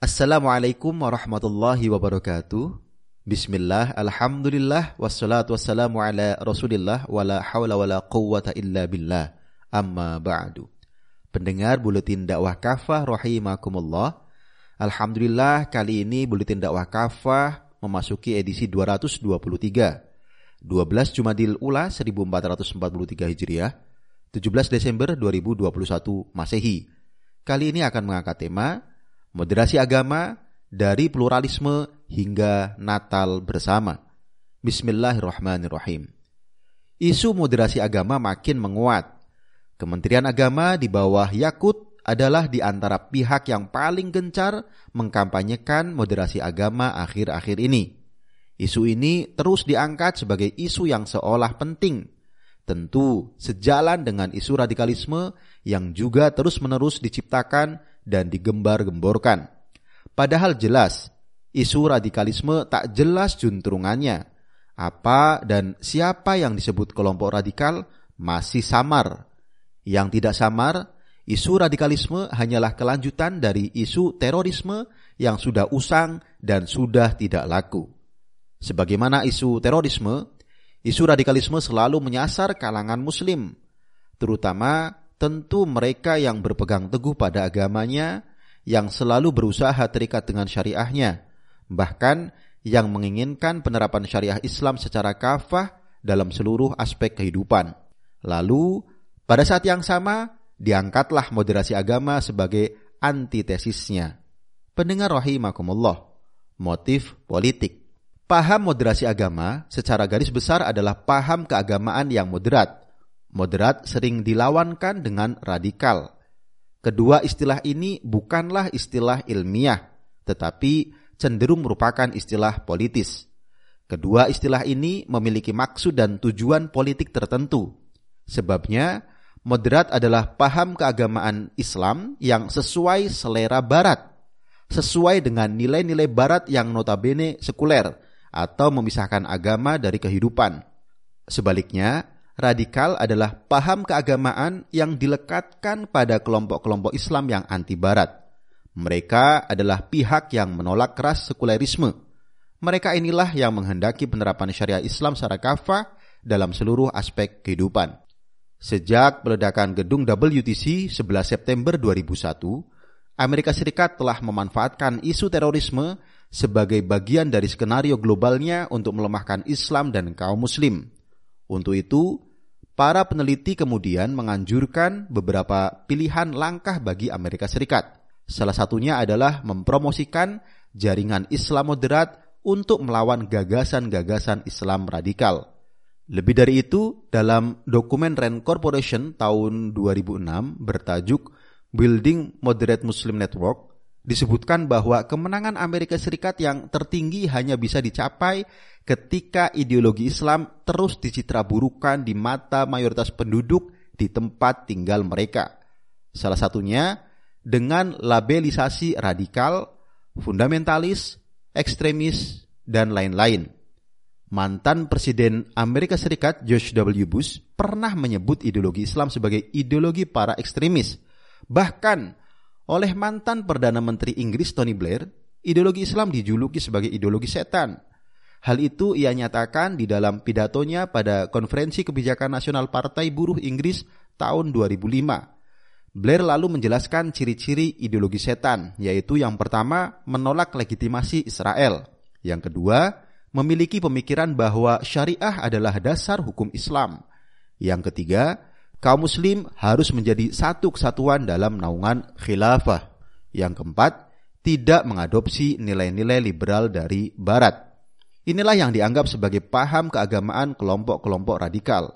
Assalamualaikum warahmatullahi wabarakatuh. Bismillah, alhamdulillah, wassalatu wassalamu ala rasulillah, wala hawla wala quwwata illa billah, amma ba'du. Pendengar Buletin Dakwah Kafah rahimakumullah. Alhamdulillah kali ini Buletin Dakwah Kafah memasuki edisi 223. 12 Jumadil Ula 1443 Hijriah, 17 Desember 2021 Masehi. Kali ini akan mengangkat tema Moderasi Agama dari Pluralisme hingga Natal Bersama. Bismillahirrahmanirrahim. Isu moderasi agama makin menguat Kementerian Agama di bawah Yakut adalah di antara pihak yang paling gencar mengkampanyekan moderasi agama akhir-akhir ini. Isu ini terus diangkat sebagai isu yang seolah penting. Tentu sejalan dengan isu radikalisme yang juga terus-menerus diciptakan dan digembar-gemborkan. Padahal jelas, isu radikalisme tak jelas juntrungannya. Apa dan siapa yang disebut kelompok radikal masih samar yang tidak samar, isu radikalisme hanyalah kelanjutan dari isu terorisme yang sudah usang dan sudah tidak laku. Sebagaimana isu terorisme, isu radikalisme selalu menyasar kalangan muslim, terutama tentu mereka yang berpegang teguh pada agamanya, yang selalu berusaha terikat dengan syariahnya, bahkan yang menginginkan penerapan syariah Islam secara kafah dalam seluruh aspek kehidupan. Lalu pada saat yang sama, diangkatlah moderasi agama sebagai antitesisnya. Pendengar rahimakumullah, motif politik. Paham moderasi agama secara garis besar adalah paham keagamaan yang moderat. Moderat sering dilawankan dengan radikal. Kedua istilah ini bukanlah istilah ilmiah, tetapi cenderung merupakan istilah politis. Kedua istilah ini memiliki maksud dan tujuan politik tertentu. Sebabnya, Moderat adalah paham keagamaan Islam yang sesuai selera Barat, sesuai dengan nilai-nilai Barat yang notabene sekuler atau memisahkan agama dari kehidupan. Sebaliknya, radikal adalah paham keagamaan yang dilekatkan pada kelompok-kelompok Islam yang anti Barat. Mereka adalah pihak yang menolak keras sekulerisme. Mereka inilah yang menghendaki penerapan syariah Islam secara kafah dalam seluruh aspek kehidupan. Sejak peledakan gedung WTC 11 September 2001, Amerika Serikat telah memanfaatkan isu terorisme sebagai bagian dari skenario globalnya untuk melemahkan Islam dan kaum muslim. Untuk itu, para peneliti kemudian menganjurkan beberapa pilihan langkah bagi Amerika Serikat. Salah satunya adalah mempromosikan jaringan Islam moderat untuk melawan gagasan-gagasan Islam radikal. Lebih dari itu, dalam dokumen Rand Corporation tahun 2006 bertajuk Building Moderate Muslim Network, disebutkan bahwa kemenangan Amerika Serikat yang tertinggi hanya bisa dicapai ketika ideologi Islam terus dicitraburukan di mata mayoritas penduduk di tempat tinggal mereka. Salah satunya dengan labelisasi radikal, fundamentalis, ekstremis, dan lain-lain mantan Presiden Amerika Serikat George W. Bush pernah menyebut ideologi Islam sebagai ideologi para ekstremis. Bahkan oleh mantan Perdana Menteri Inggris Tony Blair, ideologi Islam dijuluki sebagai ideologi setan. Hal itu ia nyatakan di dalam pidatonya pada Konferensi Kebijakan Nasional Partai Buruh Inggris tahun 2005. Blair lalu menjelaskan ciri-ciri ideologi setan, yaitu yang pertama menolak legitimasi Israel, yang kedua memiliki pemikiran bahwa syariah adalah dasar hukum Islam. Yang ketiga, kaum muslim harus menjadi satu kesatuan dalam naungan khilafah. Yang keempat, tidak mengadopsi nilai-nilai liberal dari barat. Inilah yang dianggap sebagai paham keagamaan kelompok-kelompok radikal.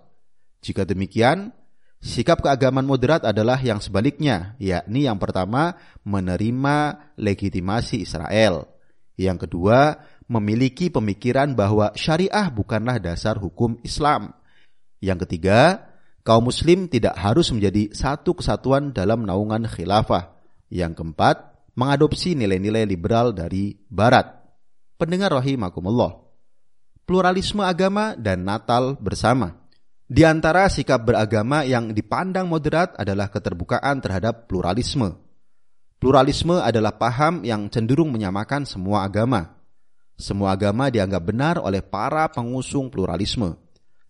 Jika demikian, sikap keagamaan moderat adalah yang sebaliknya, yakni yang pertama menerima legitimasi Israel. Yang kedua, memiliki pemikiran bahwa syariah bukanlah dasar hukum Islam. Yang ketiga, kaum muslim tidak harus menjadi satu kesatuan dalam naungan khilafah. Yang keempat, mengadopsi nilai-nilai liberal dari barat. Pendengar rahimakumullah. Pluralisme agama dan Natal bersama. Di antara sikap beragama yang dipandang moderat adalah keterbukaan terhadap pluralisme. Pluralisme adalah paham yang cenderung menyamakan semua agama. Semua agama dianggap benar oleh para pengusung pluralisme.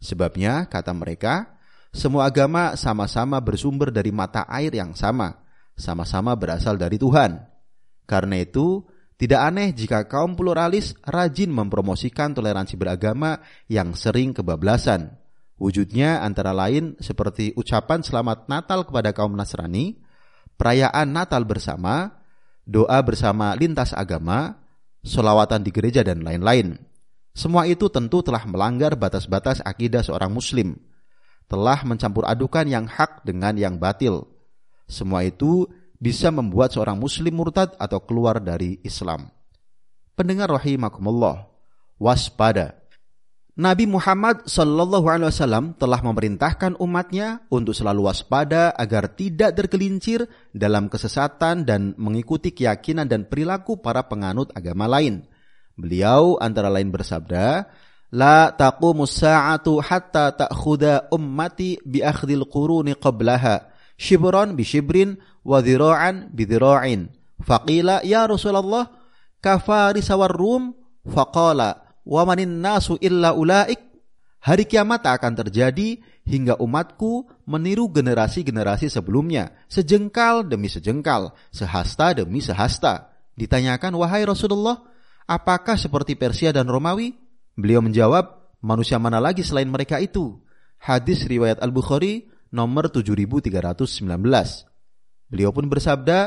Sebabnya, kata mereka, semua agama sama-sama bersumber dari mata air yang sama, sama-sama berasal dari Tuhan. Karena itu, tidak aneh jika kaum pluralis rajin mempromosikan toleransi beragama yang sering kebablasan. Wujudnya antara lain seperti ucapan selamat Natal kepada kaum Nasrani, perayaan Natal bersama, doa bersama lintas agama, solawatan di gereja, dan lain-lain. Semua itu tentu telah melanggar batas-batas akidah seorang Muslim, telah mencampur adukan yang hak dengan yang batil. Semua itu bisa membuat seorang Muslim murtad atau keluar dari Islam. Pendengar rahimakumullah, waspada Nabi Muhammad Shallallahu Alaihi Wasallam telah memerintahkan umatnya untuk selalu waspada agar tidak tergelincir dalam kesesatan dan mengikuti keyakinan dan perilaku para penganut agama lain. Beliau antara lain bersabda, La taqumu sa'atu hatta ta'khuda ummati bi akhdil quruni qablaha. Shibran bi shibrin wa dhira'an bi dhira'in. Faqila ya Rasulullah kafaris war rum? Faqala wa manin nasu illa ulaik. Hari kiamat akan terjadi hingga umatku meniru generasi-generasi sebelumnya sejengkal demi sejengkal sehasta demi sehasta. Ditanyakan wahai Rasulullah apakah seperti Persia dan Romawi beliau menjawab manusia mana lagi selain mereka itu? Hadis riwayat Al-Bukhari nomor 7319 beliau pun bersabda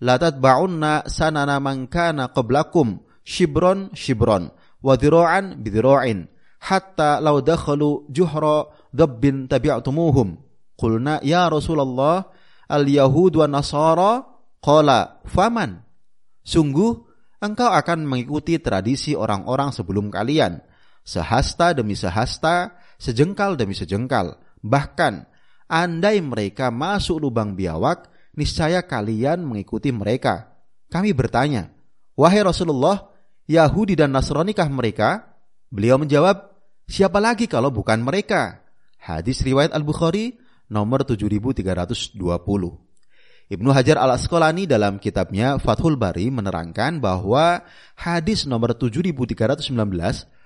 la tatba'unna sanana man kana qablakum shibron shibron wa dhira'an bidhira'in hatta law dakhalu juhra dhabbin tabi'tumuhum. Qulna ya Rasulullah al yahud wa nasara qala faman? Sungguh engkau akan mengikuti tradisi orang-orang sebelum kalian sehasta demi sehasta sejengkal demi sejengkal bahkan andai mereka masuk lubang biawak niscaya kalian mengikuti mereka kami bertanya wahai Rasulullah Yahudi dan Nasranikah mereka? Beliau menjawab, siapa lagi kalau bukan mereka? Hadis riwayat Al-Bukhari nomor 7320. Ibnu Hajar al-Asqalani dalam kitabnya Fathul Bari menerangkan bahwa hadis nomor 7319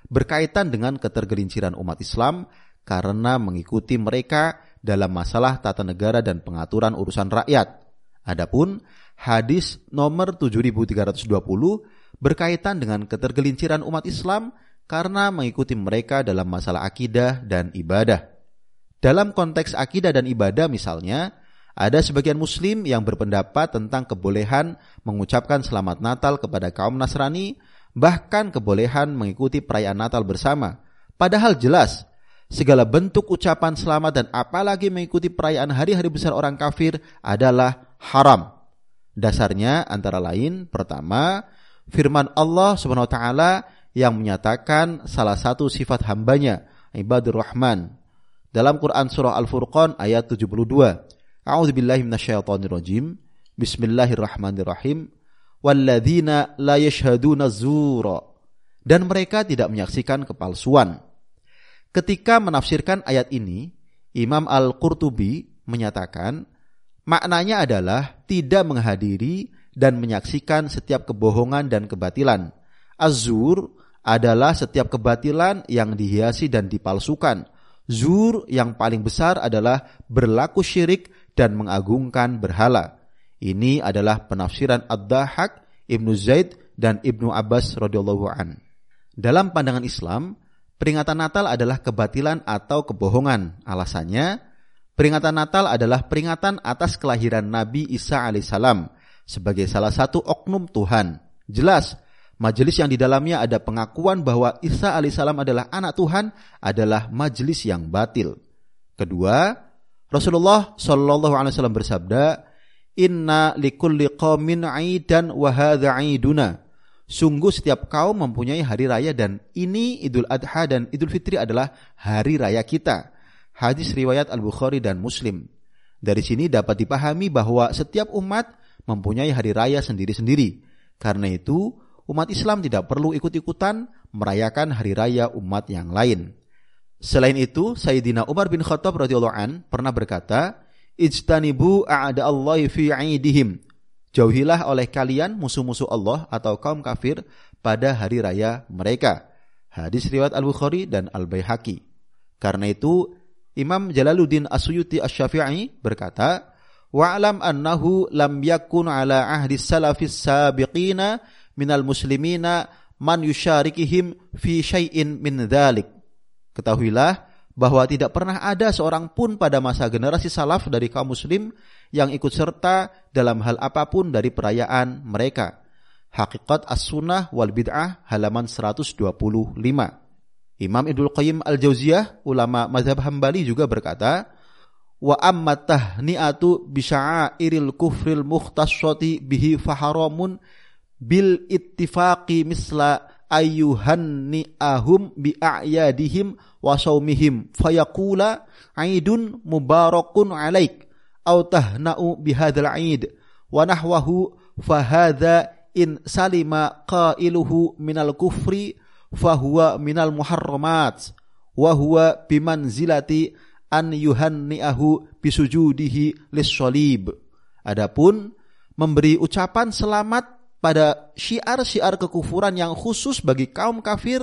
berkaitan dengan ketergelinciran umat Islam karena mengikuti mereka dalam masalah tata negara dan pengaturan urusan rakyat. Adapun hadis nomor 7320 berkaitan dengan ketergelinciran umat Islam karena mengikuti mereka dalam masalah akidah dan ibadah. Dalam konteks akidah dan ibadah misalnya, ada sebagian muslim yang berpendapat tentang kebolehan mengucapkan selamat Natal kepada kaum Nasrani, bahkan kebolehan mengikuti perayaan Natal bersama. Padahal jelas, segala bentuk ucapan selamat dan apalagi mengikuti perayaan hari-hari besar orang kafir adalah haram. Dasarnya antara lain, pertama, firman Allah Subhanahu wa taala yang menyatakan salah satu sifat hambanya ibadur rahman dalam Quran surah Al-Furqan ayat 72 A'udzubillahi Bismillahirrahmanirrahim walladzina la yashhaduna zura dan mereka tidak menyaksikan kepalsuan. Ketika menafsirkan ayat ini, Imam Al-Qurtubi menyatakan maknanya adalah tidak menghadiri dan menyaksikan setiap kebohongan dan kebatilan. Azur adalah setiap kebatilan yang dihiasi dan dipalsukan. Zur yang paling besar adalah berlaku syirik dan mengagungkan berhala. Ini adalah penafsiran Ad-Dahak, Ibnu Zaid, dan Ibnu Abbas radhiyallahu an. Dalam pandangan Islam, peringatan Natal adalah kebatilan atau kebohongan. Alasannya, peringatan Natal adalah peringatan atas kelahiran Nabi Isa alaihissalam sebagai salah satu oknum Tuhan. Jelas, majelis yang di dalamnya ada pengakuan bahwa Isa alaihissalam adalah anak Tuhan adalah majelis yang batil. Kedua, Rasulullah Shallallahu alaihi wasallam bersabda, "Inna likulli qaumin 'aidan wa 'aiduna." Sungguh setiap kaum mempunyai hari raya dan ini Idul Adha dan Idul Fitri adalah hari raya kita. Hadis riwayat Al-Bukhari dan Muslim. Dari sini dapat dipahami bahwa setiap umat mempunyai hari raya sendiri-sendiri. Karena itu, umat Islam tidak perlu ikut-ikutan merayakan hari raya umat yang lain. Selain itu, Sayyidina Umar bin Khattab radhiyallahu an pernah berkata, "Ijtanibu a'da Allah fi 'idihim." Jauhilah oleh kalian musuh-musuh Allah atau kaum kafir pada hari raya mereka. Hadis riwayat Al-Bukhari dan Al-Baihaqi. Karena itu, Imam Jalaluddin Asyuti Asy-Syafi'i berkata, "Wa'lam annahu lam yakun ala ahdi salafis sabiqina minal muslimina man yusyarikihim fi syai'in min dhalik." Ketahuilah bahwa tidak pernah ada seorang pun pada masa generasi salaf dari kaum muslim yang ikut serta dalam hal apa pun dari perayaan mereka. Hakikat As-Sunnah wal Bid'ah halaman 125. Imam Ibnu Qayyim Al-Jauziyah, ulama mazhab Hambali juga berkata, wa amma tahni'atu bi sya'airil kufril mukhtassati bihi faharamun bil ittifaqi misla ayyuhanni'ahum bi a'yadihim wa saumihim aidun mubarakun alaik aw tahna'u bihadzal aid wa nahwahu fahadha in salima qailuhu minal kufri fahuwa minal muharramat wa huwa bimanzilati an yuhanni'ahu bisujudihi lis Adapun memberi ucapan selamat pada syiar-syiar kekufuran yang khusus bagi kaum kafir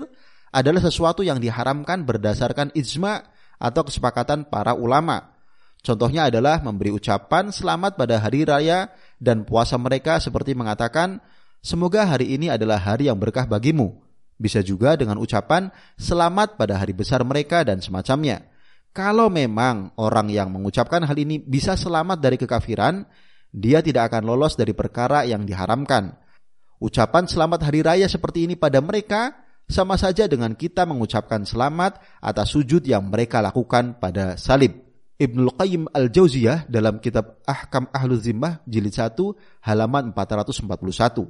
adalah sesuatu yang diharamkan berdasarkan ijma atau kesepakatan para ulama. Contohnya adalah memberi ucapan selamat pada hari raya dan puasa mereka seperti mengatakan, semoga hari ini adalah hari yang berkah bagimu. Bisa juga dengan ucapan selamat pada hari besar mereka dan semacamnya. Kalau memang orang yang mengucapkan hal ini bisa selamat dari kekafiran, dia tidak akan lolos dari perkara yang diharamkan Ucapan selamat hari raya seperti ini pada mereka sama saja dengan kita mengucapkan selamat atas sujud yang mereka lakukan pada salib. Ibnul Qayyim Al-Jauziyah dalam kitab Ahkam Ahlul Zimmah jilid 1 halaman 441.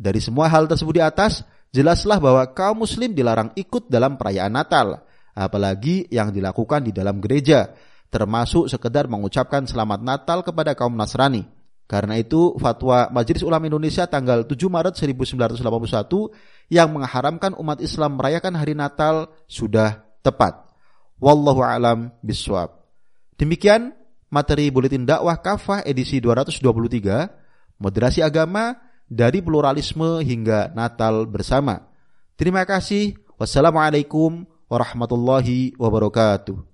Dari semua hal tersebut di atas, jelaslah bahwa kaum muslim dilarang ikut dalam perayaan Natal, apalagi yang dilakukan di dalam gereja, termasuk sekedar mengucapkan selamat Natal kepada kaum Nasrani. Karena itu fatwa Majelis Ulama Indonesia tanggal 7 Maret 1981 yang mengharamkan umat Islam merayakan hari Natal sudah tepat. Wallahu alam biswab. Demikian materi buletin dakwah kafah edisi 223, moderasi agama dari pluralisme hingga Natal bersama. Terima kasih. Wassalamualaikum warahmatullahi wabarakatuh.